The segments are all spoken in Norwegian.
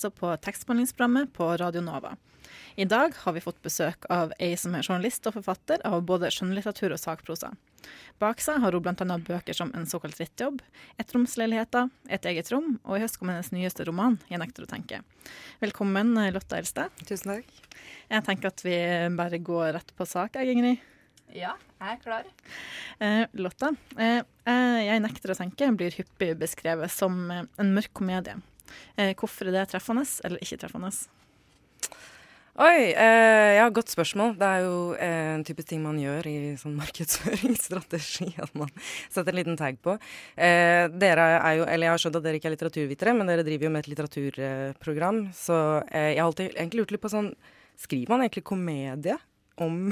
Altså på tekstbehandlingsprogrammet på Radio Nova. I dag har vi fått besøk av ei som er journalist og forfatter av både skjønnlitteratur og sakprosa. Bak seg har hun bl.a. bøker som En såkalt drittjobb, Ettromsleiligheter, Et eget rom, og i høst kom hennes nyeste roman, Jeg nekter å tenke. Velkommen, Lotta Elstad. Tusen takk. Jeg tenker at vi bare går rett på sak, jeg, Ingrid. Ja, jeg er klar. Eh, Lotta, eh, Jeg nekter å tenke blir hyppig beskrevet som eh, en mørk komedie. Eh, hvorfor er det treffende, eller ikke treffende? Oi, eh, ja, godt spørsmål. Det er jo eh, en type ting man gjør i sånn markedsføringsstrategi, at man setter en liten tag på. Eh, dere er jo, eller Jeg har skjønt at dere ikke er litteraturvitere, men dere driver jo med et litteraturprogram. Så eh, jeg har alltid egentlig lurt litt på sånn Skriver man egentlig komedie om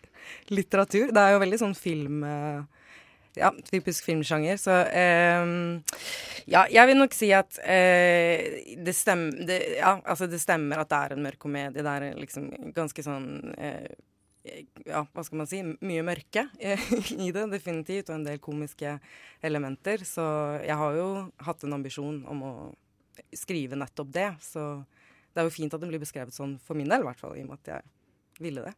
litteratur? Det er jo veldig sånn film... Eh, ja, typisk filmsjanger. Så eh, ja, jeg vil nok si at eh, det, stemmer, det, ja, altså det stemmer at det er en mørk komedie. Det er liksom ganske sånn eh, ja, hva skal man si, mye mørke i det, definitivt, og en del komiske elementer. Så jeg har jo hatt en ambisjon om å skrive nettopp det. Så det er jo fint at det blir beskrevet sånn, for min del i hvert fall, i og med at jeg ville det.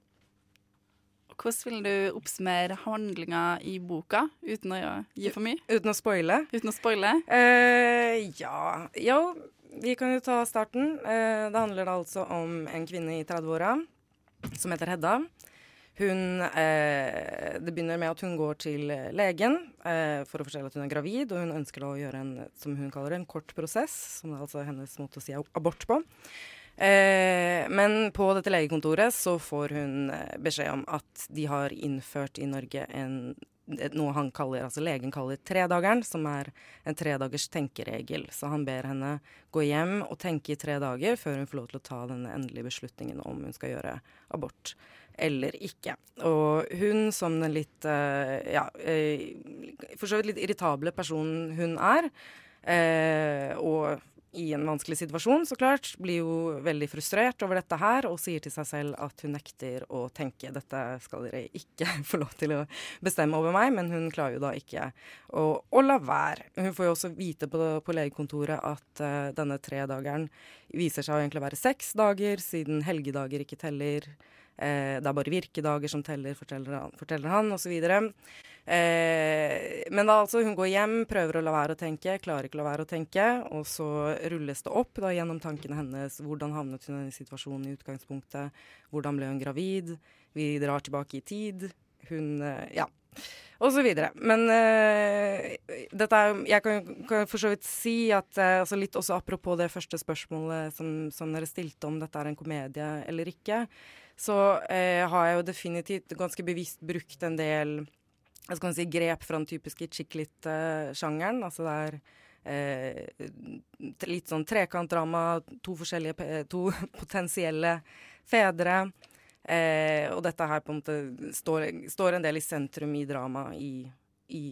Hvordan vil du oppsummere handlinga i boka, uten å gi for mye? Uten å spoile? Uten å spoile? Uh, ja Jo, vi kan jo ta starten. Uh, det handler altså om en kvinne i 30-åra som heter Hedda. Hun eh, Det begynner med at hun går til legen eh, for å fortelle at hun er gravid, og hun ønsker da å gjøre en, som hun kaller det, en kort prosess, som er altså hennes måte å si abort på. Eh, men på dette legekontoret så får hun eh, beskjed om at de har innført i Norge en noe han kaller, altså legen kaller tredageren, som er en tredagers tenkeregel. Så han ber henne gå hjem og tenke i tre dager før hun får lov til å ta den endelige beslutningen om hun skal gjøre abort eller ikke. Og hun som den litt uh, ja, for så vidt litt irritable personen hun er, og i en vanskelig situasjon, så klart, blir jo veldig frustrert over dette her og sier til seg selv at hun nekter å tenke. Dette skal dere ikke få lov til å bestemme over meg, men hun klarer jo da ikke å, å la være. Hun får jo også vite på, på legekontoret at uh, denne tredageren viser seg å egentlig være seks dager, siden helgedager ikke teller. Uh, det er bare virkedager som teller, forteller han, forteller han osv. Eh, men da altså, hun går hjem, prøver å la være å tenke, klarer ikke å la være å tenke. Og så rulles det opp da, gjennom tankene hennes. Hvordan havnet hun i denne situasjonen i utgangspunktet? Hvordan ble hun gravid? Vi drar tilbake i tid. Hun eh, Ja. Og så videre. Men uh, dette er Jeg kan, kan for så vidt si at uh, altså litt også apropos det første spørsmålet som, som, dere stilte om dette er en komedie eller ikke, så uh, har jeg jo definitivt ganske bevisst brukt en del jeg skal si, grep fra den typiske chick-lit-sjangeren. Altså det er eh, litt sånn trekantdrama, to forskjellige to potensielle fedre. Eh, og dette her på en måte står, står, en del i sentrum i dramaet i, i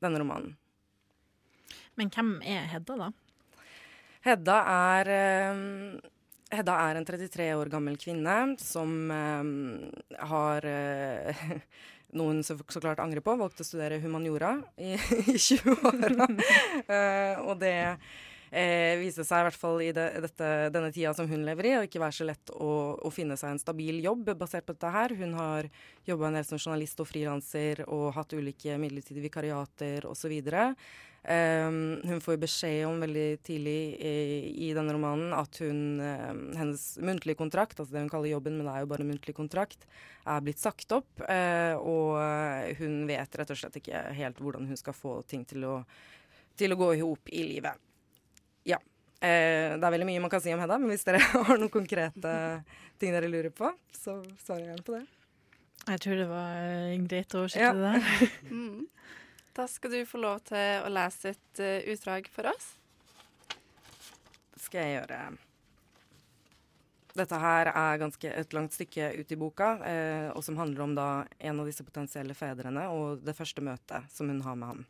denne romanen. Men hvem er Hedda, da? Hedda er eh, Hedda er en 33 år gammel kvinne som eh, har noe hun så, så, klart angrer på. Valgte å studere humaniora i, i 20-åra. uh, eh, og det eh, viste seg i hvert fall i det, dette, denne tida som hun lever i, å ikke være så lett å, å, finne seg en stabil jobb basert på dette her. Hun har jobba en del som journalist og frilanser og hatt ulike midlertidige vikariater osv. Um, hun får beskjed om veldig tidlig i, i denne romanen at hun, um, hennes muntlige kontrakt, altså det hun kaller jobben, men det er jo bare muntlig kontrakt, er blitt sagt opp. Uh, og hun vet rett og slett ikke helt hvordan hun skal få ting til å, til å gå i hop i livet. Ja. Uh, det er veldig mye man kan si om Hedda, men hvis dere har noen konkrete ting dere lurer på, så svarer jeg gjerne på det. Jeg tror det var greit å oversette ja. det der. Da skal du få lov til å lese et uh, utdrag for oss. skal jeg gjøre. Dette her er ganske et langt stykke ut i boka, eh, og som handler om da en av disse potensielle fedrene og det første møtet som hun har med ham.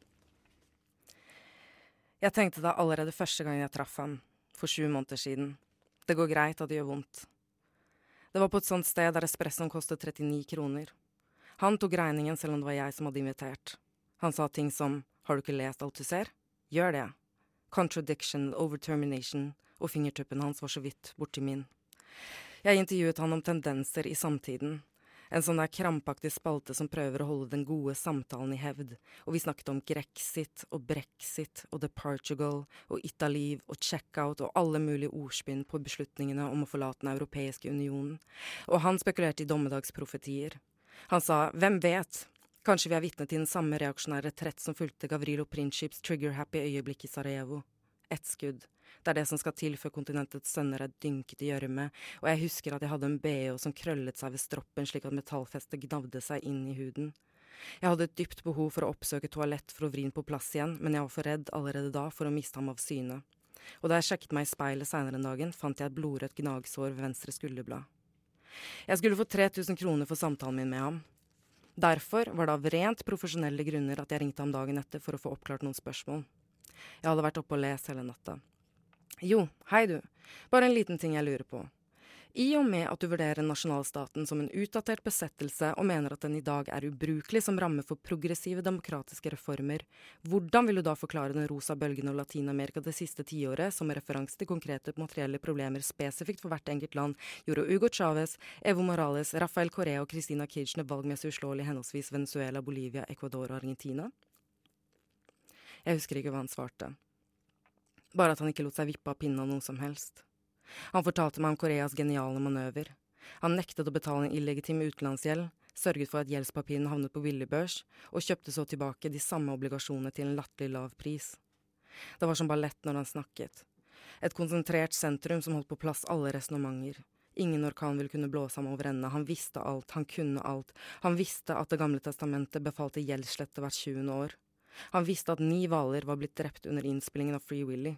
Jeg tenkte da allerede første gang jeg traff ham, for sju måneder siden. Det går greit at det gjør vondt. Det var på et sånt sted der espressoen kostet 39 kroner. Han tok regningen selv om det var jeg som hadde invitert. Han sa ting som har du ikke lest alt du ser? Gjør det. Contradiction, overtermination, og fingertuppen hans var så vidt borti min. Jeg intervjuet han om tendenser i samtiden, en sånn der krampaktig spalte som prøver å holde den gode samtalen i hevd, og vi snakket om grexit og brexit og The Portugal og Italiv og checkout og alle mulige ordspinn på beslutningene om å forlate Den europeiske unionen, og han spekulerte i dommedagsprofetier. Han sa hvem vet, kanskje vi er vitne til den samme reaksjonære retrett som fulgte Gavrilo Princips trigger-happy øyeblikk i Sarajevo. Ett skudd. Det er det som skal til før kontinentets sønner er dynket i gjørme, og jeg husker at jeg hadde en bh som krøllet seg ved stroppen slik at metallfestet gnavde seg inn i huden. Jeg hadde et dypt behov for å oppsøke toalett for å vri den på plass igjen, men jeg var for redd allerede da for å miste ham av syne. Og da jeg sjekket meg i speilet seinere den dagen, fant jeg et blodrødt gnagsår ved venstre skulderblad. Jeg skulle få 3000 kroner for samtalen min med ham. Derfor var det av rent profesjonelle grunner at jeg ringte ham dagen etter for å få oppklart noen spørsmål. Jeg hadde vært oppe og lest hele natta. Jo, hei du. Bare en liten ting jeg lurer på. I og med at du vurderer nasjonalstaten som en utdatert besettelse og mener at den i dag er ubrukelig som ramme for progressive demokratiske reformer, hvordan vil du da forklare den rosa bølgen av Latin-Amerika det siste tiåret som med referanse til konkrete materielle problemer spesifikt for hvert enkelt land gjorde Hugo Chávez, Evo Morales, Rafael Correa og Christina Kirchner valgmessig uslåelig henholdsvis Venezuela, Bolivia, Ecuador og Argentina? Jeg husker ikke hva han svarte bare at han ikke lot seg vippe av pinnen av noe som helst. Han fortalte meg om Koreas geniale manøver. Han nektet å betale en illegitim utenlandsgjeld, sørget for at gjeldspapirene havnet på billigbørs, og kjøpte så tilbake de samme obligasjonene til en latterlig lav pris. Det var som ballett når han snakket. Et konsentrert sentrum som holdt på plass alle resonnementer. Ingen orkan ville kunne blåse ham over ende. Han visste alt, han kunne alt. Han visste at Det gamle testamentet befalte gjeldsslette hvert tjuende år. Han visste at ni hvaler var blitt drept under innspillingen av Free Willy.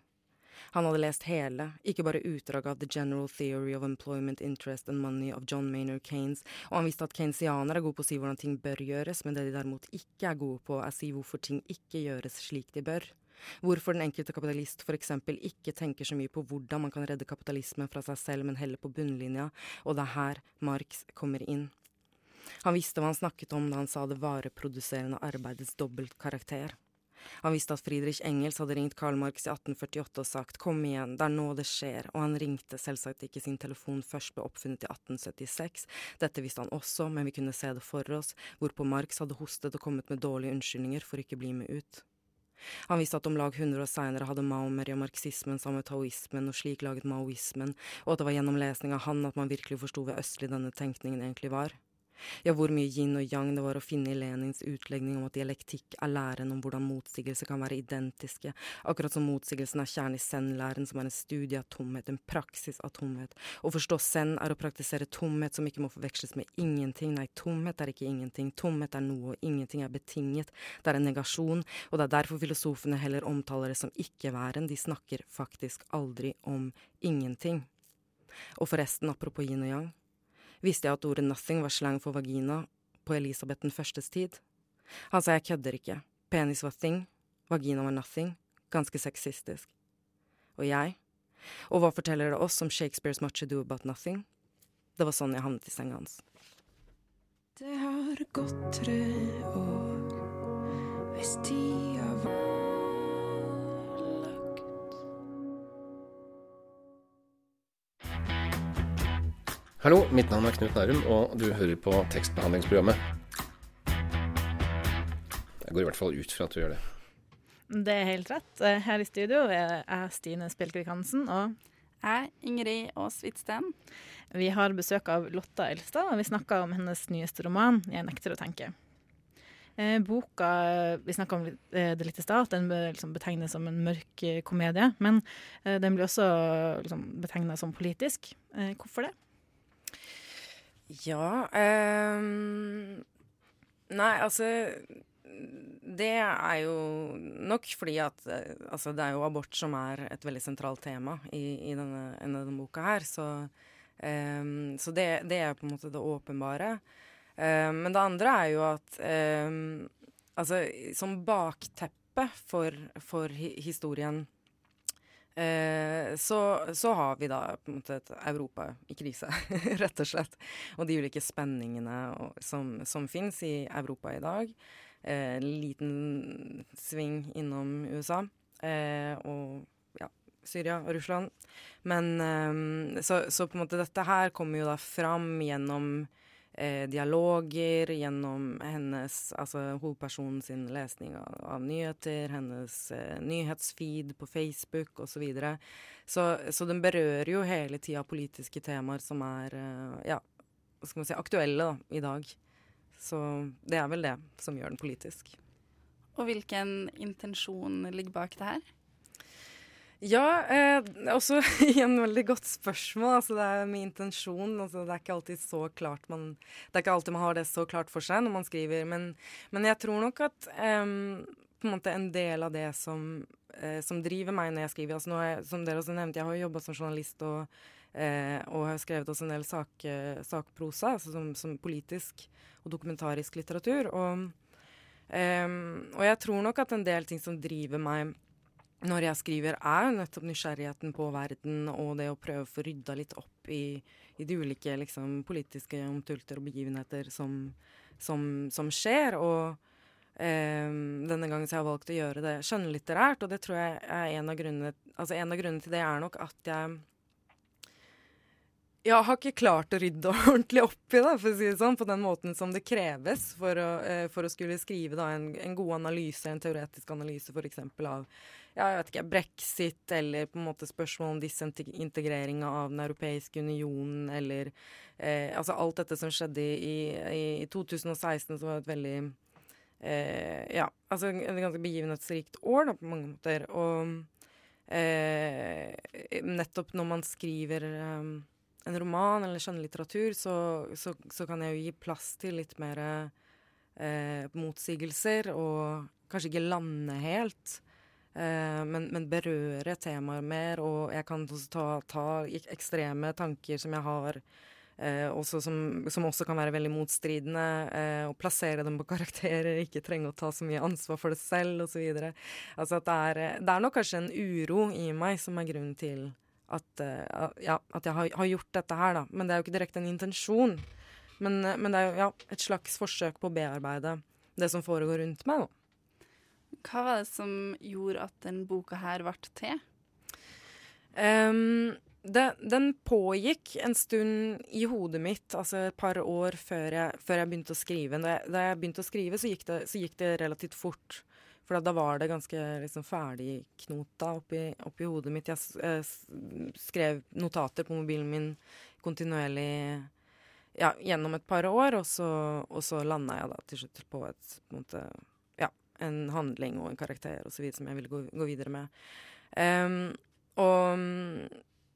Han hadde lest hele, ikke bare utdrag av The General Theory of Employment Interest and Money of John Maynard Kanes, og han visste at keynesianere er gode på å si hvordan ting bør gjøres, men det de derimot ikke er gode på, er å si hvorfor ting ikke gjøres slik de bør. Hvorfor den enkelte kapitalist eksempel ikke tenker så mye på hvordan man kan redde kapitalismen fra seg selv, men heller på bunnlinja, og det er her Marx kommer inn. Han visste hva han snakket om da han sa det vareproduserende arbeidets dobbeltkarakter. Han visste at Friedrich Engels hadde ringt Karl Marx i 1848 og sagt kom igjen, det er nå det skjer, og han ringte selvsagt ikke sin telefon først ble oppfunnet i 1876, dette visste han også, men vi kunne se det for oss, hvorpå Marx hadde hostet og kommet med dårlige unnskyldninger for ikke å bli med ut. Han visste at om lag hundre år seinere hadde maomeri og marxismen sammen med taoismen og slik laget maoismen, og at det var gjennom lesning av han at man virkelig forsto hvor østlig denne tenkningen egentlig var. Ja, hvor mye yin og yang det var å finne i Lenins utlegning om at dialektikk er læren om hvordan motsigelser kan være identiske, akkurat som motsigelsen er kjernen i zen-læren, som er en studie av tomhet, en praksis av tomhet. Å forstå zen er å praktisere tomhet som ikke må forveksles med ingenting. Nei, tomhet er ikke ingenting. Tomhet er noe, og ingenting er betinget. Det er en negasjon, og det er derfor filosofene heller omtaler det som ikke-væren. De snakker faktisk aldri om ingenting. Og forresten, apropos yin og yang visste jeg at ordet nothing var slang for vagina på Elisabeth den førstes tid. Han sa jeg kødder ikke, penis var thing, vagina var nothing, ganske sexistisk. Og jeg? Og hva forteller det oss om Shakespeares Much Ado About Nothing? Det var sånn jeg havnet i senga hans. Det har gått tre år hvis tida var Hallo, mitt navn er Knut Nærum, og du hører på tekstbehandlingsprogrammet. Jeg går i hvert fall ut fra at du gjør det. Det er helt rett. Eh, her i studio er jeg Stine Spjelkvik Hansen og Jeg, Ingrid Aas Hvitsten. Vi har besøk av Lotta Elstad, og vi snakker om hennes nyeste roman 'Jeg nekter å tenke'. Eh, boka Vi snakka om eh, det litt i stad, den liksom betegnes som en mørk komedie. Men den blir også liksom, betegna som politisk. Hvorfor det? Ja um, Nei, altså det er jo nok fordi at eh, altså det er jo abort som er et veldig sentralt tema i, i denne, denne boka her. Så, um, så det, det, er på en måte det åpenbare. Um, men det andre er jo at altså som bakteppe for, for historien Eh, så, så, har vi da på en måte et Europa i krise, rett og slett. Og de ulike spenningene som, som fins i Europa i dag. Eh, liten sving innom USA. Eh, og ja, Syria og Russland. Men eh, så, så, på en måte dette her kommer jo da fram gjennom eh, dialoger gjennom hennes, altså hovedpersonen sin lesning av, av nyheter, hennes eh, nyhetsfeed på Facebook osv. Så, videre. så Så den berører jo hele tida politiske temaer som er eh, ja, skal man si, aktuelle da, i dag. Så det er vel det som gjør den politisk. Og hvilken intensjon ligger bak det her? Ja, eh, også igjen veldig godt spørsmål. Altså, det er med intensjon. Altså, det er ikke alltid så klart man Det er ikke alltid man har det så klart for seg når man skriver. Men, men jeg tror nok at eh, på en måte en del av det som, eh, som driver meg når jeg skriver altså, nå jeg, Som dere også nevnte, jeg har jo jobba som journalist og, eh, og har skrevet også en del sak, sakprosa, altså som, som, politisk og dokumentarisk litteratur. Og, og jeg tror nok at en del ting som driver meg når jeg skriver, er nettopp nysgjerrigheten på verden og det å prøve å få rydda litt opp i, i de ulike liksom, politiske omtulter og begivenheter som, som, som skjer. Og eh, denne gangen så har jeg valgt å gjøre det skjønnlitterært, og det tror jeg er en av grunnene Altså en av grunnene til det er nok at jeg jeg har ikke klart å rydde ordentlig opp i det, for å si det sånn, på den måten som det kreves for å, eh, for å skulle skrive da, en, en, god analyse, en teoretisk analyse f.eks. av ja, jeg vet ikke, brexit, eller på en måte spørsmål om disintegrering av Den europeiske unionen, eller eh, Altså alt dette som skjedde i, i, i 2016, som var et veldig eh, Ja, altså et ganske begivenhetsrikt år, da, på mange måter. Og eh, nettopp når man skriver eh, en roman eller skjønnlitteratur, så, så, så, kan jeg jo gi plass til litt mer eh, motsigelser, og kanskje ikke lande helt. Eh, men, men, berøre temaer mer, og jeg kan ta, ta ekstreme tanker som jeg har, eh, også som, som, også kan være veldig motstridende, eh, og plassere dem på karakterer, ikke trenge å ta så mye ansvar for det selv, osv. Altså at det er, det er nok kanskje en uro i meg som er grunnen til at, uh, ja, at jeg har, har, gjort dette her, da. Men det er jo ikke direkte en intensjon. Men, men det er jo ja, et slags forsøk på å bearbeide det som foregår rundt meg. Da. Hva var det som gjorde at den boka her ble til? Um, det, den pågikk en stund i hodet mitt, altså et par år før jeg, før jeg begynte å skrive. Da jeg, da jeg, begynte å skrive, så gikk, det, så gikk det relativt fort. For da var det ganske liksom, ferdigknota oppi, oppi hodet mitt. Jeg eh, skrev notater på mobilen min kontinuerlig ja, gjennom et par år, og så, og så landa jeg da til slutt på et på en måte, en handling og en karakter og så videre som jeg ville gå, gå videre med. Um, og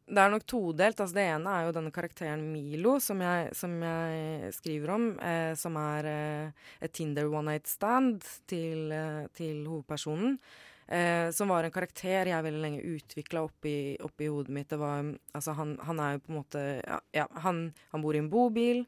det er nok todelt. Altså det ene er jo denne karakteren Milo, som jeg, som jeg skriver om, eh, som er eh, et Tinder one night stand til, eh, til hovedpersonen. Eh, som var en karakter jeg veldig lenge utvikla oppi, oppi hodet mitt. Var, altså han, han, er jo på en måte ja, ja han, han, bor i en bobil.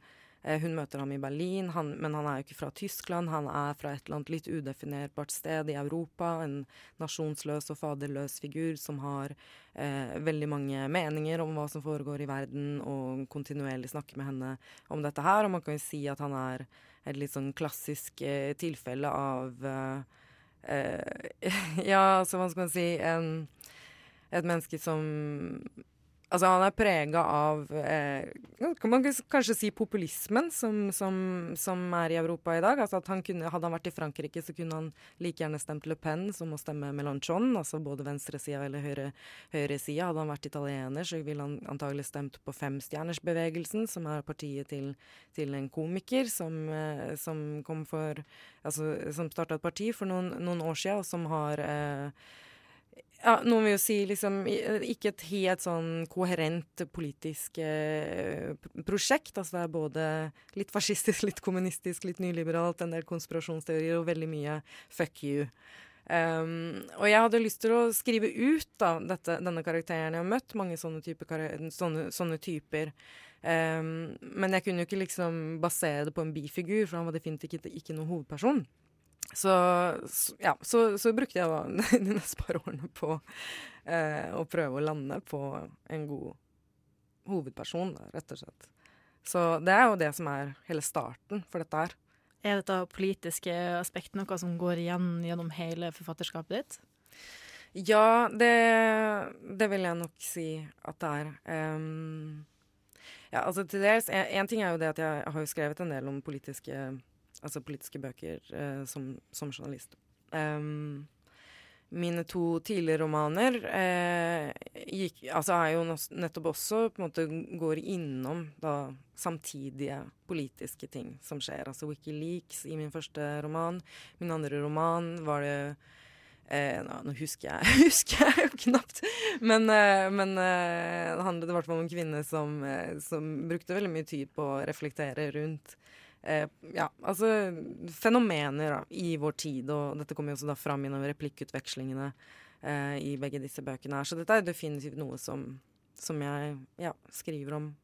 Eh, hun møter ham i Berlin, han, men han er jo ikke fra Tyskland. Han er fra et eller annet litt udefinerbart sted i Europa. En nasjonsløs og faderløs figur som har eh, veldig mange meninger om hva som foregår i verden, og kontinuerlig snakker med henne om dette her. Og man kan jo si at han er et litt sånn klassisk eh, tilfelle av eh, Ja, altså hva skal man si en, Et menneske som Altså, han er prega av eh, Kan man kanskje si populismen som, som, som, er i Europa i dag? Altså han kunne, Hadde han vært i Frankrike, så kunne han like gjerne stemt Le Pen som å stemme Melanchon, altså både venstresida eller høyre, høyresida. Hadde han vært italiener, så ville han antagelig stemt på Femstjernersbevegelsen, som er partiet til, til en komiker som, eh, som kom for Altså som starta et parti for noen, noen år sia, og som har eh, ja, Noen vil jo si liksom ikke et helt sånn koherent politisk eh, prosjekt. Altså det er både litt fascistisk, litt kommunistisk, litt nyliberalt, en del konspirasjonsteorier og veldig mye fuck you. Um, og jeg hadde lyst til å skrive ut da, dette, denne karakteren. Jeg har møtt mange sånne, type, sånne, sånne typer. Um, men jeg kunne jo ikke liksom basere det på en bifigur, for han var definitivt ikke, ikke noen hovedperson. Så, ja, så, så brukte jeg da de neste par årene på eh, å prøve å lande på en god hovedperson, da, rett og slett. Så det er jo det som er hele starten for dette her. Er dette politiske aspektet noe som går igjen gjennom hele forfatterskapet ditt? Ja, det, det vil jeg nok si at det er. Um, ja, altså til dels en, en ting er jo det at jeg har jo skrevet en del om politiske, altså politiske bøker eh, som, som journalist. Um, mine to tidligere romaner eh, gikk, altså er jo nettopp også på en måte går innom da samtidige politiske ting som skjer. Altså Wikileaks i min første roman. Min andre roman var det Eh, nå, husker jeg, husker jeg jo knapt. Men, eh, men eh, det handlet i hvert fall om en kvinne som, eh, som brukte veldig mye tid på å reflektere rundt eh, ja, altså fenomener da, i vår tid. Og dette kommer jo også da fram gjennom replikkutvekslingene eh, i begge disse bøkene. her. Så dette er definitivt noe som, som jeg ja, skriver om.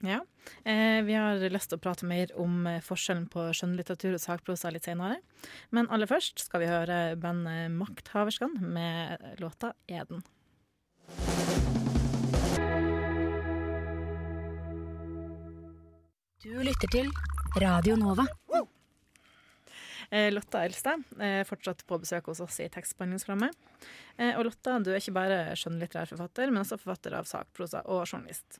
Ja. Eh, vi har lyst til å prate mer om eh, forskjellen på skjønnlitteratur og sakprosa litt senere. Men aller først skal vi høre bandet Makthaverskan med låta 'Eden'. Du lytter til Radio Nova. Eh, Lotta Elstad er fortsatt på besøk hos oss i tekstbehandlingsprogrammet. Eh, og Lotta, du er ikke bare skjønnlitterær forfatter, men også forfatter av sakprosa og journalist.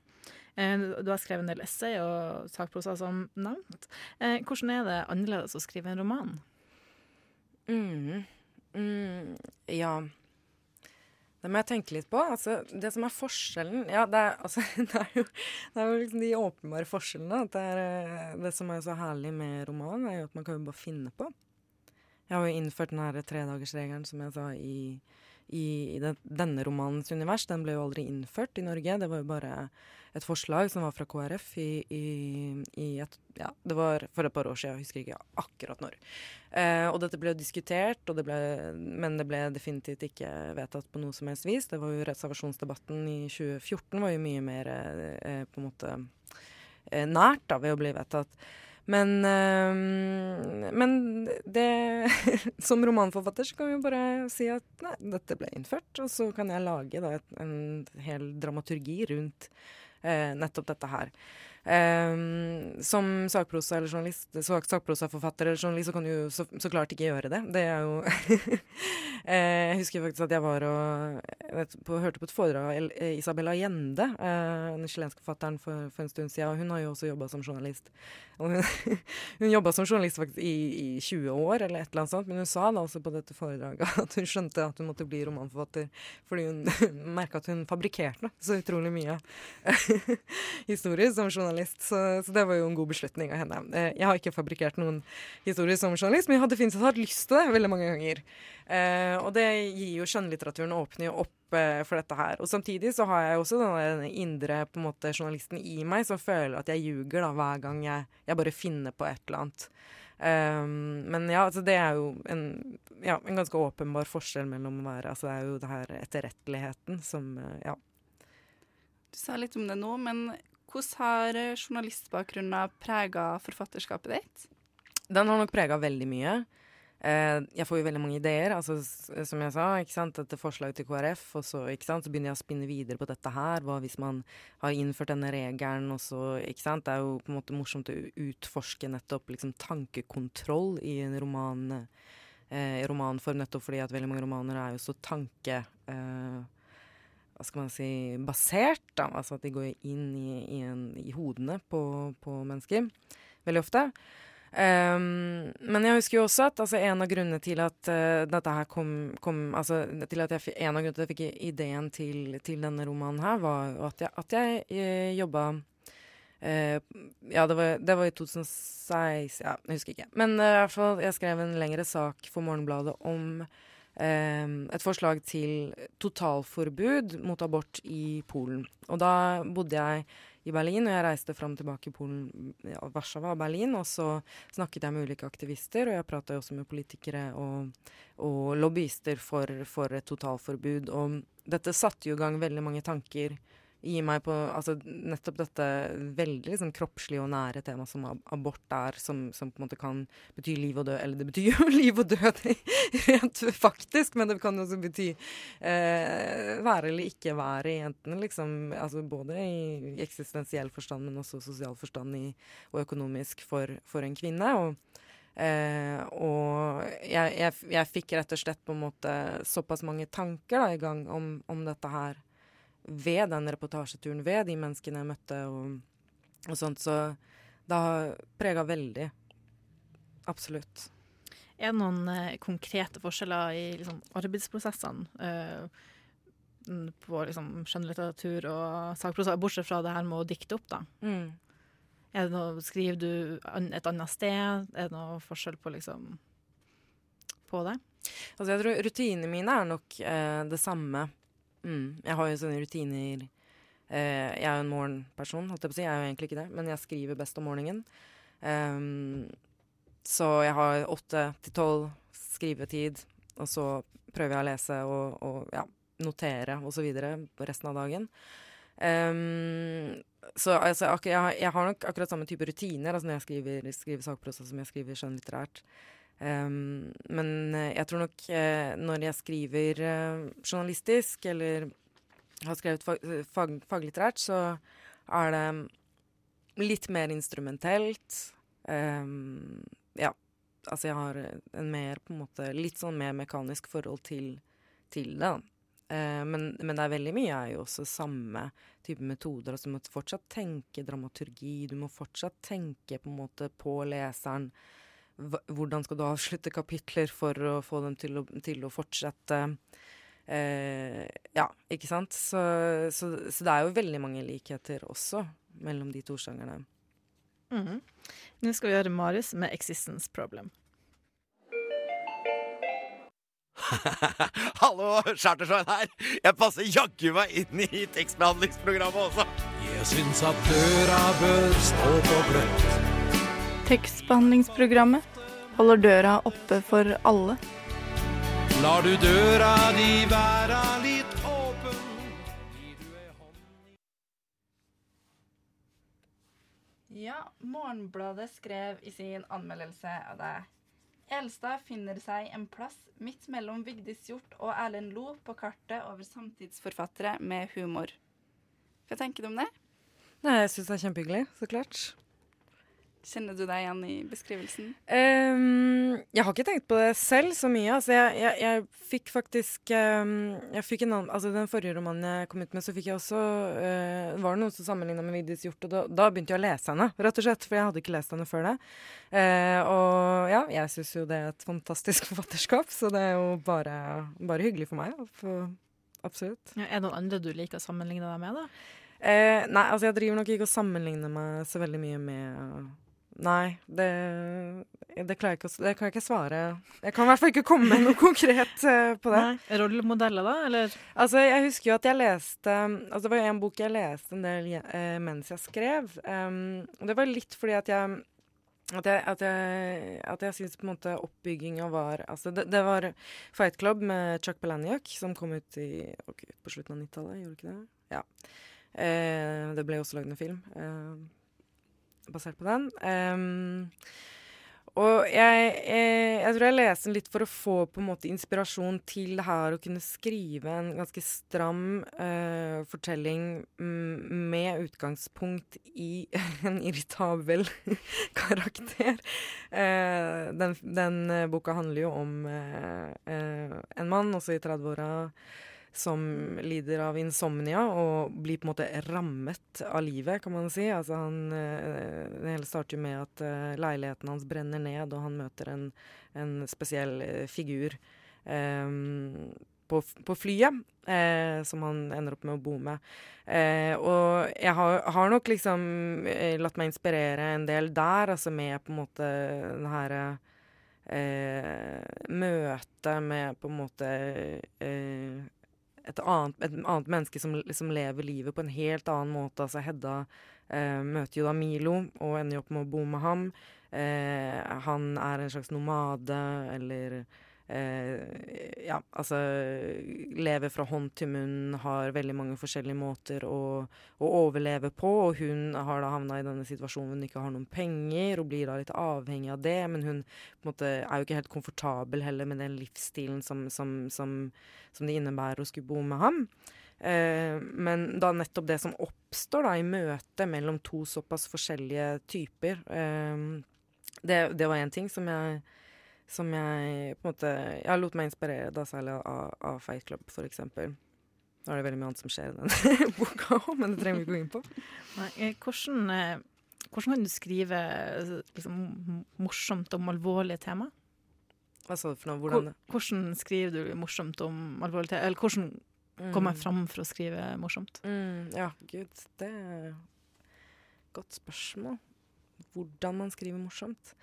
Eh, du har skrevet en del essay og sakprosa som nevnt. Eh, hvordan er det annerledes å skrive en roman? Mm. Mm, ja. Det må jeg tenke litt på. Altså, det som er forskjellen Ja, det er, altså, det er, jo, det er jo liksom de åpenbare forskjellene. Det, er, eh, det som er så herlig med romanen, er jo at man kan jo bare finne på. Jeg har jo innført den her tredagersregelen, som jeg sa, i, i, den, denne romanens univers. Den ble jo aldri innført i Norge. Det var jo bare et forslag som var fra KrF i, i, i et, ja, Det var for et par år siden, jeg husker ikke akkurat når. Eh, og dette ble jo diskutert, det ble, men det ble definitivt ikke vedtatt på noe som helst vis. Det var jo Reservasjonsdebatten i 2014 var jo mye mer eh, på en måte eh, nært da, ved å bli vedtatt. Men, øh, men det Som romanforfatter så kan vi bare si at nei, dette ble innført, og så kan jeg lage da, en hel dramaturgi rundt øh, nettopp dette her. Um, som sakprosa eller journalist, sak, sakprosaforfatter eller journalist, så kan du jo så, så klart ikke gjøre det. Det er jo eh, Jeg husker faktisk at jeg var og vet, på, hørte på et foredrag av Isabella eh, Isabel Allende, eh, den chilenske forfatteren, for, for en stund siden. og Hun har jo også jobba som journalist. Og hun hun jobba som journalist faktisk i, i 20 år, eller et eller annet sånt, men hun sa da altså på dette foredraget at hun skjønte at hun måtte bli romanforfatter fordi hun merka at hun fabrikkerte så utrolig mye historier som journalist. Så, så det var jo en god beslutning av henne. Eh, jeg har ikke fabrikkert noen historier som journalist, men jeg hadde definitivt hatt lyst til det veldig mange ganger. Eh, og det gir jo skjønnlitteraturen åpner jo opp eh, for dette her. Og samtidig så har jeg også denne indre på en måte journalisten i meg som føler at jeg ljuger hver gang jeg, jeg bare finner på et eller annet. Um, men ja, altså det er jo en, ja, en ganske åpenbar forskjell mellom å være Altså det er jo det her etterretteligheten som Ja. Du sa litt om det nå, men hvordan har eh, journalistbakgrunnen prega forfatterskapet ditt? Den har nok prega veldig mye. Eh, jeg får jo veldig mange ideer, altså, som jeg sa. ikke sant, Etter forslaget til KrF, og så, ikke sant, så begynner jeg å spinne videre på dette her. Hva hvis man har innført denne regelen, og så ikke sant, Det er jo på en måte morsomt å utforske nettopp liksom, tankekontroll i en roman, eh, romanform, nettopp fordi at veldig mange romaner er jo så tanke... Eh, hva skal man si, basert. Da. Altså at de går inn i, i, en, i hodene på, på mennesker veldig ofte. Um, men jeg husker jo også at altså, en av grunnene til at uh, dette her kom, kom altså, til at jeg, En av grunnene til at jeg fikk ideen til, til denne romanen her, var at jeg, at jeg jeg jobba Uh, Ja, det var, det var i 2016 Ja, jeg husker ikke. Men uh, jeg skrev en lengre sak for Morgenbladet om eh, et forslag til totalforbud mot abort i Polen. Og da bodde jeg i Berlin, og jeg reiste fram og tilbake i Polen, Warszawa og Berlin. Og så snakket jeg med ulike aktivister, og jeg prata også med politikere og, og lobbyister for, for et totalforbud. Og dette satte jo i gang veldig mange tanker i meg på altså, nettopp dette veldig liksom, kroppslige og nære temaet som ab abort er, som, som, på en måte kan bety liv og død. Eller det betyr jo liv og død rent faktisk, men det kan også bety eh, være eller ikke være, i enten liksom altså Både i eksistensiell forstand, men også sosial forstand i, og økonomisk for, for en kvinne. og Eh, og jeg, jeg, jeg, fikk rett og slett på en måte såpass mange tanker da, i gang om, om dette her ved den reportasjeturen, ved de menneskene jeg møtte og, og sånt. Så det har prega veldig. Absolutt. Er det noen eh, konkrete forskjeller i liksom, arbeidsprosessene eh, på liksom, skjønnlitteratur og sakprosa, bortsett fra det her med å dikte opp, da? Mm. Er det noe, skriver du et annet sted? Er det noe forskjell på liksom på det? Altså, jeg tror rutinene mine er nok eh, det samme. Mm. Jeg har jo sånne rutiner eh, Jeg er jo en morgenperson, holdt jeg på å si. Jeg er jo egentlig ikke det, men jeg skriver best om morgenen. Um, så jeg har åtte til tolv skrivetid, og så prøver jeg å lese og, og ja, notere osv. resten av dagen. Um, så altså, jeg, jeg, har nok akkurat samme type rutiner altså når jeg skriver, skriver sakprosa som jeg skriver skjønnlitterært. Um, men jeg tror nok uh, når jeg skriver uh, journalistisk eller har skrevet fag, fag, faglitterært, så er det litt mer instrumentelt. Um, ja. Altså jeg har en mer på en måte Litt sånn mer mekanisk forhold til, til det. Uh, men, men, det er veldig mye er jo også samme type metoder. Altså du må fortsatt tenke dramaturgi. Du må fortsatt tenke på en måte på leseren. Hvordan skal du avslutte kapitler for å få dem til å, til å fortsette? Eh, ja, ikke sant? Så, så, så, det er jo veldig mange likheter også mellom de to sjangerne. Mm -hmm. Nå skal vi gjøre Marius med 'Existence Problem'. Hallo, Chartersveien her. Jeg passer jaggu meg inn i tekstbehandlingsprogrammet også. Jeg syns at døra bør stå på gløtt. Tekstbehandlingsprogrammet holder døra oppe for alle. Lar du døra di være litt åpen Ja, Morgenbladet skrev i sin anmeldelse av deg Elstad finner seg en plass midt mellom Vigdis Hjorth og Erlend Lo på kartet over samtidsforfattere med humor. Hva tenker du om det? Nei, Jeg syns det er kjempehyggelig, så klart. Kjenner du deg igjen i beskrivelsen? Um, jeg har ikke tenkt på det selv så mye. Altså, jeg, jeg, jeg fikk faktisk um, jeg fikk en annen, altså Den forrige romanen jeg kom ut med, så fikk jeg også uh, Var det noen som sammenligna med Vigdis Hjorth, og da, da, begynte jeg å lese henne, rett og slett. For jeg hadde ikke lest henne før det. Uh, og ja, jeg syns jo det er et fantastisk forfatterskap, så det er jo bare, bare hyggelig for meg. For, absolutt. Ja, er det noen andre du liker å sammenligne deg med, da? Uh, nei, altså jeg driver nok ikke og sammenligner meg så veldig mye med Nei, det, det, klarer jeg ikke, det kan jeg ikke svare Jeg kan i hvert fall ikke komme med noe konkret uh, på det. Nei. Rollemodeller, da? Eller? Altså, jeg husker jo at jeg leste altså Det var en bok jeg leste en del uh, mens jeg skrev. Um, det var litt fordi at jeg at jeg, at jeg, at jeg syns på en måte oppbygginga var Altså, det, det, var Fight Club med Chuck Palahniuk som kom ut i, okay, på slutten av 90-tallet, gjorde ikke det? Ja. Uh, det ble også lagd en film. Uh, basert på den. Um, og jeg, jeg, jeg, tror jeg leste den litt for å få på en måte inspirasjon til her å kunne skrive en ganske stram uh, fortelling med utgangspunkt i en irritabel karakter. Uh, den, den, boka handler jo om uh, en mann, også i 30-åra, som lider av insomnia og blir på en måte rammet av livet, kan man si. Altså han, eh, det hele starter jo med at uh, leiligheten hans brenner ned, og han møter en, en spesiell uh, figur um, på, på, flyet, Eh, som han ender opp med å bo med. og jeg har, har, nok liksom latt meg inspirere en del der, altså med på en måte den herre eh, møte med på en måte eh, et, annet, et annet menneske som, som lever livet på en helt annen måte. Altså Hedda eh, møter jo da Milo og ender jo opp med å bo med ham. Eh, han er en slags nomade, eller eh, Ja, altså Lever fra hånd til munn, har veldig mange forskjellige måter å, å overleve på. Og hun har da havna i denne situasjonen hvor hun ikke har noen penger, og blir da litt avhengig av det. Men hun på en måte er jo ikke helt komfortabel heller med den livsstilen som, som, som, som det innebærer å skulle bo med ham. Eh, men da nettopp det som oppstår da i møte mellom to såpass forskjellige typer, eh, det, det var én ting som jeg som jeg på en måte Jeg lot meg inspirere da særlig av, av Fight Club, for eksempel. Da er det veldig mye annet som skjer i den boka òg, men det trenger vi ikke gå inn på. Nei, eh, hvordan, eh, hvordan kan du skrive eh, liksom, morsomt om alvorlige tema? Hva sa du for noe? Hvordan det? Hvordan skriver du morsomt om alvorlige tema? Eller hvordan kommer jeg Mm. fram for å skrive morsomt? Mm, ja, gud, det er et godt spørsmål. Hvordan man skriver morsomt.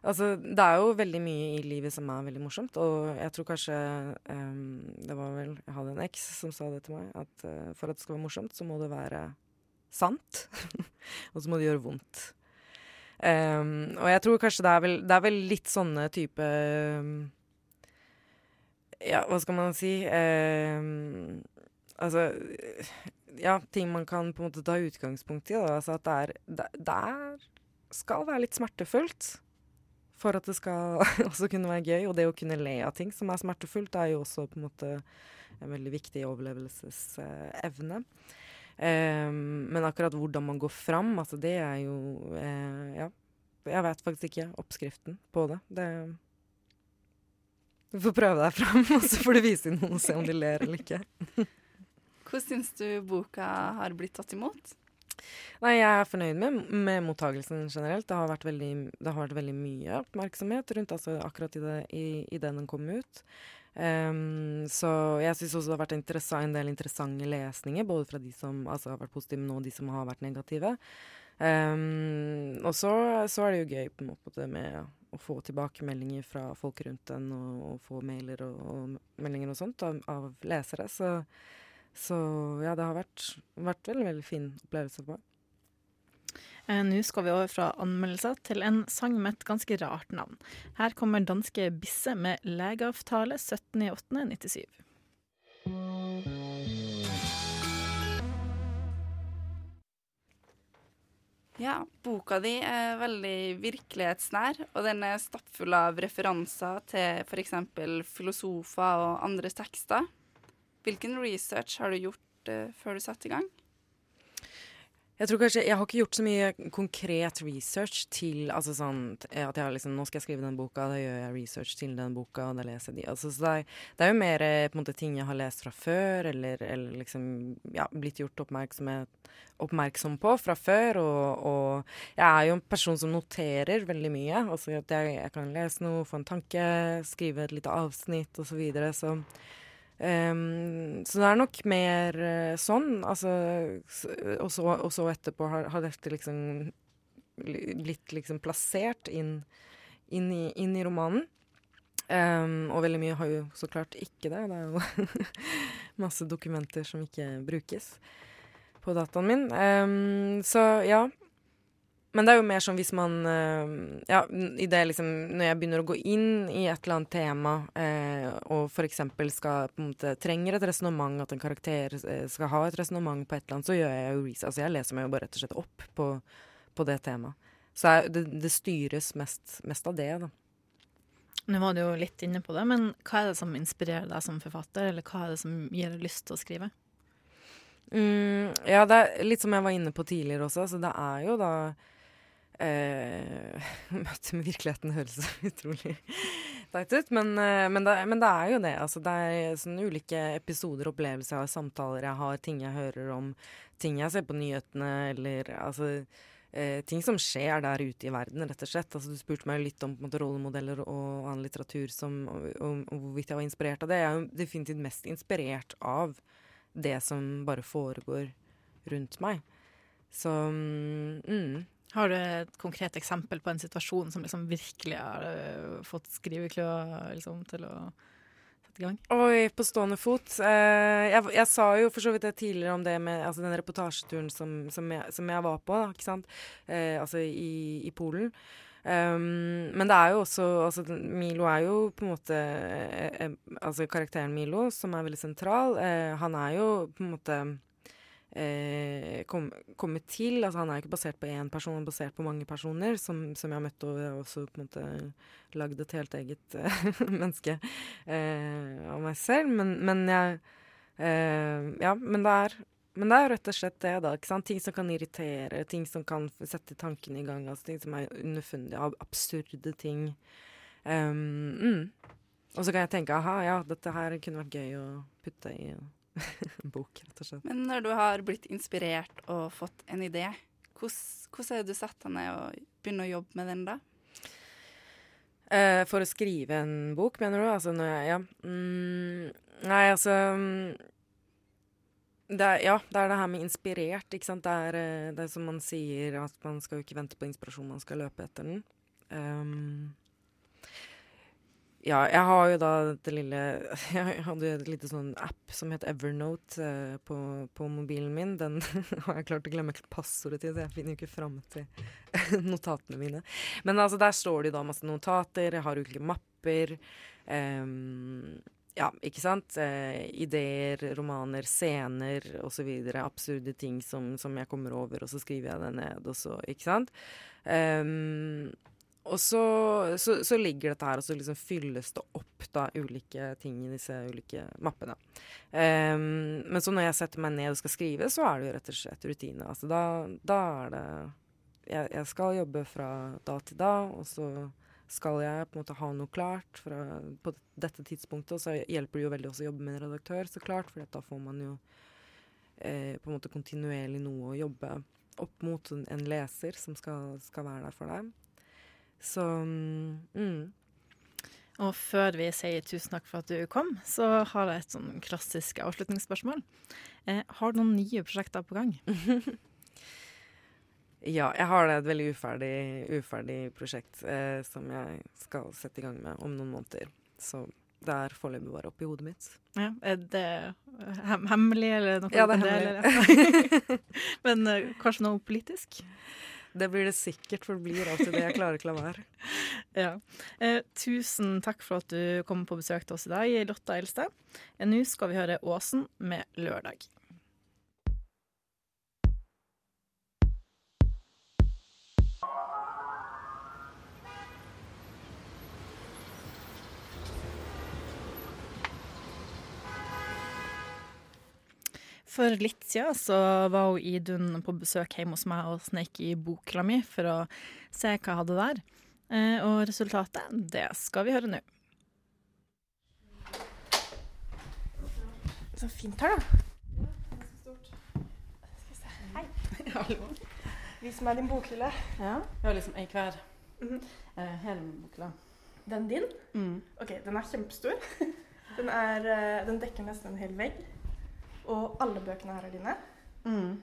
Altså, det er jo veldig mye i livet som er veldig morsomt, og jeg tror kanskje um, Det var vel Jeg hadde en eks som sa det til meg, at uh, for at det skal være morsomt, så må det være sant. og så må det gjøre vondt. Um, og jeg tror kanskje det er vel, det er vel litt sånne type um, Ja, hva skal man si? Altså Ja, ting man kan på en måte ta utgangspunkt i. Da. Altså at det er det, det er, skal være litt smertefullt for at det skal også kunne være gøy. Og det å kunne le av ting som er smertefullt, er jo også på en måte en veldig viktig overlevelsesevne. Um, men akkurat hvordan man går fram, altså det er jo eh, Ja, jeg vet faktisk ikke oppskriften på det. det du får prøve deg fram, og så får du vise noen og se om de ler eller ikke. Hvordan syns du boka har blitt tatt imot? Nei, jeg er fornøyd med, med mottagelsen generelt. Det har, vært veldig, har vært veldig mye oppmerksomhet rundt altså akkurat i, det den kom ut. Um, så jeg syns også det har vært en del interessante lesninger, både fra de som altså, har vært positive nå, og de som har vært negative. Um, og så, så er det jo gøy på en måte med å få tilbakemeldinger fra folk rundt den, og, og få mailer og, og meldinger og sånt av, av lesere. Så, så ja, det har vært, vært veldig, veldig fin opplevelse på meg. Nå skal vi over fra anmeldelser til en sang med et ganske rart navn. Her kommer danske Bisse med 'Legeavtale 17.8.97'. Ja, boka di er veldig virkelighetsnær, og den er stappfull av referanser til f.eks. filosofer og andres tekster. Hvilken research har du gjort uh, før du satte i gang? Jeg tror kanskje, jeg har ikke gjort så mye konkret research til altså sånn, at jeg har liksom, Nå skal jeg skrive den boka, da gjør jeg research til den boka, og da leser jeg de. Altså, så det, er, det er jo mer eh, på en måte, ting jeg har lest fra før, eller, eller liksom ja, blitt gjort oppmerksom på fra før. Og, og jeg er jo en person som noterer veldig mye. Altså jeg, jeg kan lese noe, få en tanke, skrive et lite avsnitt osv. Så, videre, så Ehm, så det er nok mer uh, sånn. Altså, og, så, og så etterpå har, har dette liksom blitt liksom plassert inn, inn, i, inn i romanen. Um, og veldig mye har jo så klart ikke det. Det er jo masse dokumenter som ikke brukes på dataen min. Um, så ja. Men det er jo mer sånn hvis man eh, Ja, i det liksom Når jeg begynner å gå inn i et eller annet tema, eh, og f.eks. skal på en måte trenger et resonnement, at en karakter eh, skal ha et resonnement på et eller annet, så gjør jeg jo research. Altså jeg leser meg jo bare rett og slett opp på, på det temaet. Så jeg, det, det styres mest, mest av det, da. Nå var du jo litt inne på det, men hva er det som inspirerer deg som forfatter, eller hva er det som gir deg lyst til å skrive? Mm, ja, det er litt som jeg var inne på tidligere også. Så det er jo da eh, Møtet med virkeligheten høres utrolig teit ut, men, eh, men, det, men det er jo det. Altså, det er sånne ulike episoder, opplevelser jeg har, samtaler jeg har, ting jeg hører om, ting jeg ser på nyhetene, eller altså eh, ting som skjer der ute i verden, rett og slett. Altså, du spurte meg litt om måte, rollemodeller og annen litteratur som, og, og hvorvidt jeg var inspirert av det. Jeg er jo definitivt mest inspirert av det som bare foregår rundt meg. Så mm, Har du et konkret eksempel på en situasjon som liksom virkelig har uh, fått skrivekløa liksom, til å sette i gang? Oi, på stående fot. Uh, jeg, jeg, sa jo for så vidt det tidligere om det med altså den reportasjeturen som, som, jeg, som jeg, var på, da, ikke sant. Uh, altså i, i Polen. Um, men det er jo også altså, Milo er jo på en måte Altså karakteren Milo, som er veldig sentral, han er jo på en måte eh, kom, kommet til. Altså, han er ikke basert på én person, han er basert på mange personer som, som jeg har møtt, og jeg også på en måte lagd et helt eget uh, menneske eh, av meg selv. Men, men jeg eh, Ja, men det er men det er rett og slett det, da. ikke sant? Ting som kan irritere, ting som kan sette tankene i gang. altså Ting som er underfundige, absurde ting. Um, mm. Og så kan jeg tenke aha, ja, dette her kunne vært gøy å putte i en bok, rett og slett. Men når du har blitt inspirert og fått en idé, hvordan er det du satt deg ned og begynner å jobbe med den da? Eh, for å skrive en bok, mener du? Altså når jeg Ja. Mm, nei, altså mm, det er, ja, det er det her med inspirert, ikke sant. Det er, eh, det er som man sier, at man skal jo ikke vente på inspirasjon, man skal løpe etter den. Um, ja, jeg har jo da dette lille Jeg hadde jo et lite sånn app som het Evernote eh, på, på, mobilen min. Den har jeg klart å glemme passordet til, så jeg finner jo ikke fram til notatene mine. Men altså, der står det jo da masse notater, jeg har ulike mapper. Um, ja, ikke sant. Eh, ideer, romaner, scener osv. Absurde ting som, som, jeg kommer over, og så skriver jeg det ned, og så Ikke sant. Um, og så, så, så, ligger dette her, og så liksom fylles det opp da ulike ting i disse ulike mappene. Um, men så når jeg setter meg ned og skal skrive, så er det jo rett og slett rutine. Altså da, da er det jeg, jeg, skal jobbe fra da til da, og så skal jeg på en måte ha noe klart fra, på dette tidspunktet. Og så hjelper det jo veldig også å jobbe med en redaktør, så klart, for da får man jo eh, på en måte kontinuerlig noe å jobbe opp mot en, leser som skal, skal være der for deg. Så mm. Og før vi sier tusen takk for at du kom, så har jeg et sånn klassisk avslutningsspørsmål. Eh, har du noen nye prosjekter på gang? ja, jeg har et veldig uferdig, uferdig prosjekt eh, som jeg skal sette i gang med om noen måneder. Så det er foreløpig bare oppi hodet mitt. Ja, Er det hem hemmelig, eller noe? Ja, det er hemmelig. Men eh, kanskje noe politisk? Det blir det sikkert, for det blir alltid det. Jeg klarer ikke la være. ja. Eh, tusen takk for at du kom på besøk til oss i dag, Lotta Elstad. Eh, Nå skal vi høre Åsen med 'Lørdag'. For litt siden så var hun Idun på besøk hjemme hos meg og sneik i bokhylla mi for å se hva jeg hadde der. Eh, og resultatet, det skal vi høre nå. Så fint her, da. Hei. Hallo. Vis meg din bokhylle. Ja, vi har liksom ei hver. Mm -hmm. hele bokhylla. Den din? Mm. OK, den er kjempestor. Den, er, eh, den dekker nesten en hel vegg. Og alle bøkene her er dine? Mm.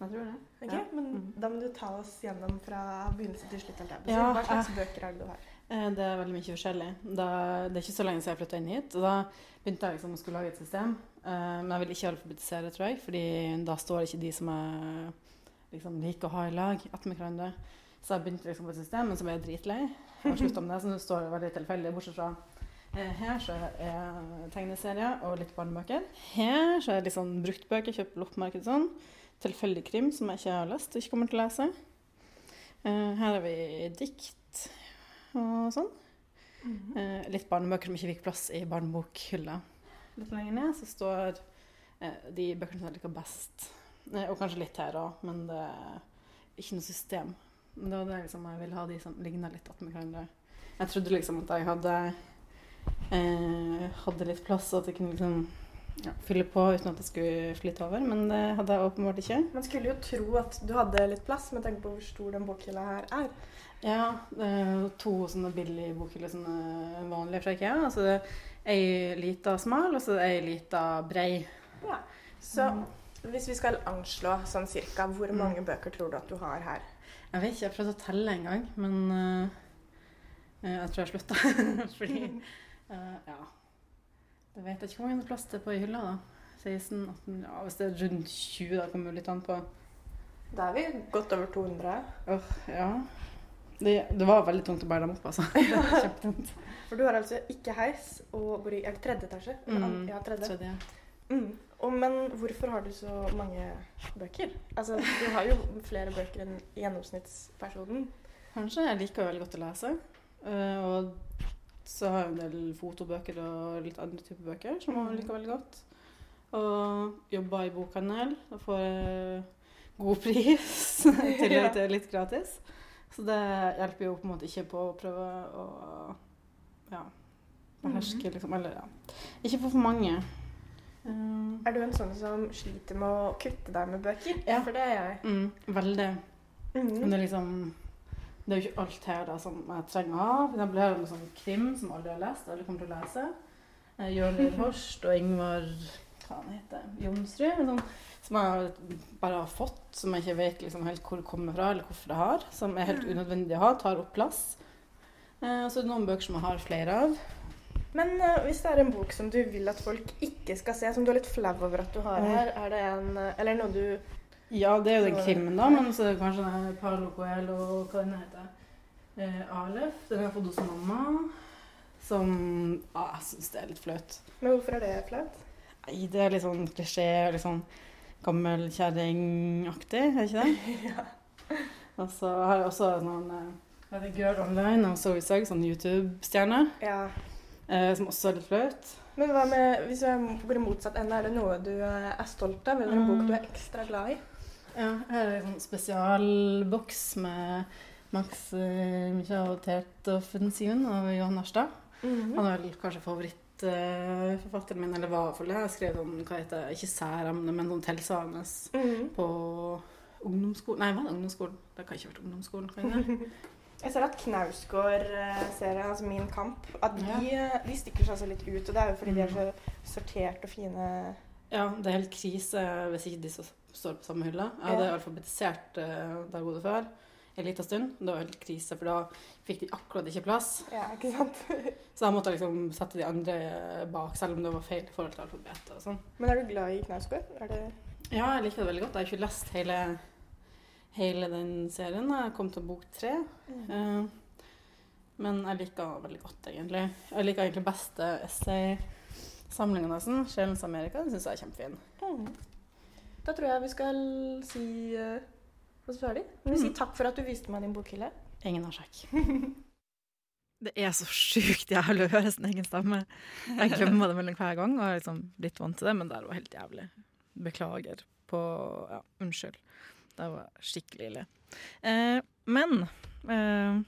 Jeg tror det. Ok, ja. Men mm. da må du ta oss gjennom fra begynnelse til slutt. Ja, Hva slags bøker er det du har? Eh, det er veldig mye forskjellig. Da, det er ikke så lenge siden jeg flytta inn hit. og Da begynte jeg liksom å skulle lage et system. Uh, men jeg vil ikke alfabetisere, tror jeg, fordi da står ikke de som jeg liksom, liker å ha i lag, attmed hverandre. Så jeg begynte liksom på et system, men så ble jeg dritlei. Og slutta med det, så nå står det veldig tilfeldig, bortsett fra Eh, her så er tegneserier og litt barnebøker. Her så er litt sånn bruktbøker, kjøpt på loppemarked sånn. Tilfeldig krim som jeg ikke har lest og ikke kommer til å lese. Eh, her har vi dikt og sånn. Mm -hmm. Litt barnebøker som ikke fikk plass i barnebokhylla. Litt lenger ned så står de bøkene som jeg liker best. Og kanskje litt her òg, men det er ikke noe system. Det var det liksom jeg ville ha de som ligna litt attmed hverandre. Jeg trodde liksom at jeg hadde eh, hadde litt plass, og at jeg kunne liksom ja, fylle på uten at det skulle flytte over. Men det hadde jeg åpenbart ikke. Man skulle jo tro at du hadde litt plass, med tanke på hvor stor den bokhylla her er. Ja, det er to sånne billige bokhyller, sånne vanlige fra IKEA. Altså det er ei lita smal, og så er ei lita brei. Ja, Så mm. hvis vi skal anslå sånn cirka, hvor mange mm. bøker tror du at du har her? Jeg vet ikke, jeg prøvde å telle en gang, men uh, jeg tror jeg slutta. Fordi eh, Ja. Jeg vet ikke hvor mange plass det er på i hylla, da. 16, 18 Ja, hvis det er rundt 20, da kommer det litt an på. Da er vi godt over 200. Uh, ja. Det, det var veldig tungt å bære dem opp, altså. Det Kjempetungt. For du har altså ikke heis og bor i er det tredje etasje? Mm, ja, tredje. tredje. Mm. Og, men hvorfor har du så mange bøker? Altså, du har jo flere bøker enn gjennomsnittspersonen. Kanskje. Jeg liker veldig godt å lese. Eh, og så har jeg en del fotobøker og litt andre typer bøker som jeg liker veldig godt. Og jobber i bokhandel og får eh, god pris i tillegg til litt gratis. Så det hjelper jo på en måte ikke på å prøve å ja, beherske, liksom. Eller ja. Ikke få for mange. Eh, Er du en sånn som sliter med å kutte deg med bøker? Ja. For det er jeg. Mm, veldig. Mm. Men det er liksom Det er jo ikke alt her da som jeg trenger å ha. For eksempel her er det noe sånn krim som aldri har lest. Alle kommer til å lese. Eh, Jørn Horst og Ingvar Hva han heter Jonsrud. Liksom, som jeg bare har fått, som jeg ikke vet liksom helt hvor det kommer fra, eller hvorfor jeg har. Som er helt unødvendig å ha. Tar opp plass. Eh, og så er det noen bøker som jeg har flere av. Men uh, hvis det er en bok som du vil at folk ikke skal se, som du er litt flau over at du har Mm. her, er det en eh, Eller noe du Ja, det er jo den krimmen, da, men så er det kanskje den Coelho og hva den heter. Eh, Alef. Den har jeg fått hos mamma. Som ah, Jeg syns det er litt flaut. Men hvorfor er det flaut? Nei, det er litt sånn klisjé, litt sånn gammel kjerringaktig, er det ikke det? Og så har jeg også noen eh, hva heter det, Girl Online og Zoe Sugg, sånn YouTube-stjerne, Ja. eh, som også er litt flaut. Men hva med, hvis jeg går i motsatt ende, er det noe du eh, er stolt av, eller en bok du er ekstra glad i? Ja, her er det en sånn spesialboks med Max eh, Michael-Tert-offensiven av Johan Narstad. -hmm. Han er vel kanskje favorittforfatteren min, eller hva for det. Jeg skrev om hva heter det, ikke særemne, men sånn tilsvarende Mhm. på ungdomsskolen Nei, var det ungdomsskolen? Det kan ikke ha vært ungdomsskolen. Kan det? Jeg ser at Knausgård-serien, altså Min kamp, at de, Ja. eh, de stikker seg så litt ut. Og det er jo fordi de er så sortert og fine. Ja, det er helt krise hvis ikke de står på samme hylle. Jeg hadde Ja. alfabetisert eh, der jeg før en liten stund. Det var helt krise, for da fikk de akkurat ikke plass. Ja, ikke sant? Så da måtte jeg liksom sette de andre bak, selv om det var feil i forhold til alfabetet og sånn. Men er du glad i Knausgård? Det Ja, jeg liker det veldig godt. Jeg har ikke lest hele, hele den serien. Jeg kom til bok tre. Eh, men jeg liker veldig godt, egentlig. Jeg liker egentlig beste essaysamlinga nesten. 'Sjelens Amerika'. Den syns jeg er kjempefin. Mm. Da tror jeg vi skal si uh, ferdig. Vi Mm. sier takk for at du viste meg din bokhylle. Ingen årsak. Det er så sjukt jævlig å høre sin egen stemme. Jeg glemmer det mellom hver gang, og har liksom blitt vant til det, men det var helt jævlig. Beklager på Ja, unnskyld. Det var skikkelig ille. Eh, men eh,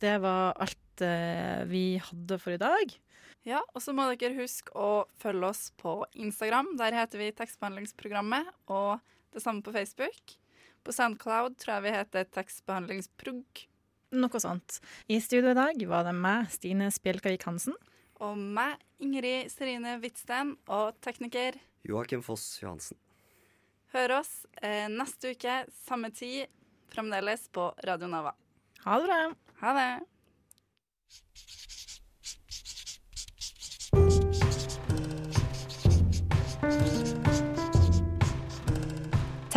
det var alt eh, vi hadde for i dag. Ja, og så må dere huske å følge oss på Instagram. Der heter vi Tekstbehandlingsprogrammet, og det samme på Facebook. På Soundcloud tror jeg vi heter Tekstbehandlingsprog. Noe sånt. I studio i dag var det meg, Stine Spjelkavik Hansen. Og meg, Ingrid Serine Hvitsten, og tekniker. Joakim Foss Johansen. Hør oss eh, neste uke, samme tid, fremdeles på Radio Nava. Ha det bra. Ha det.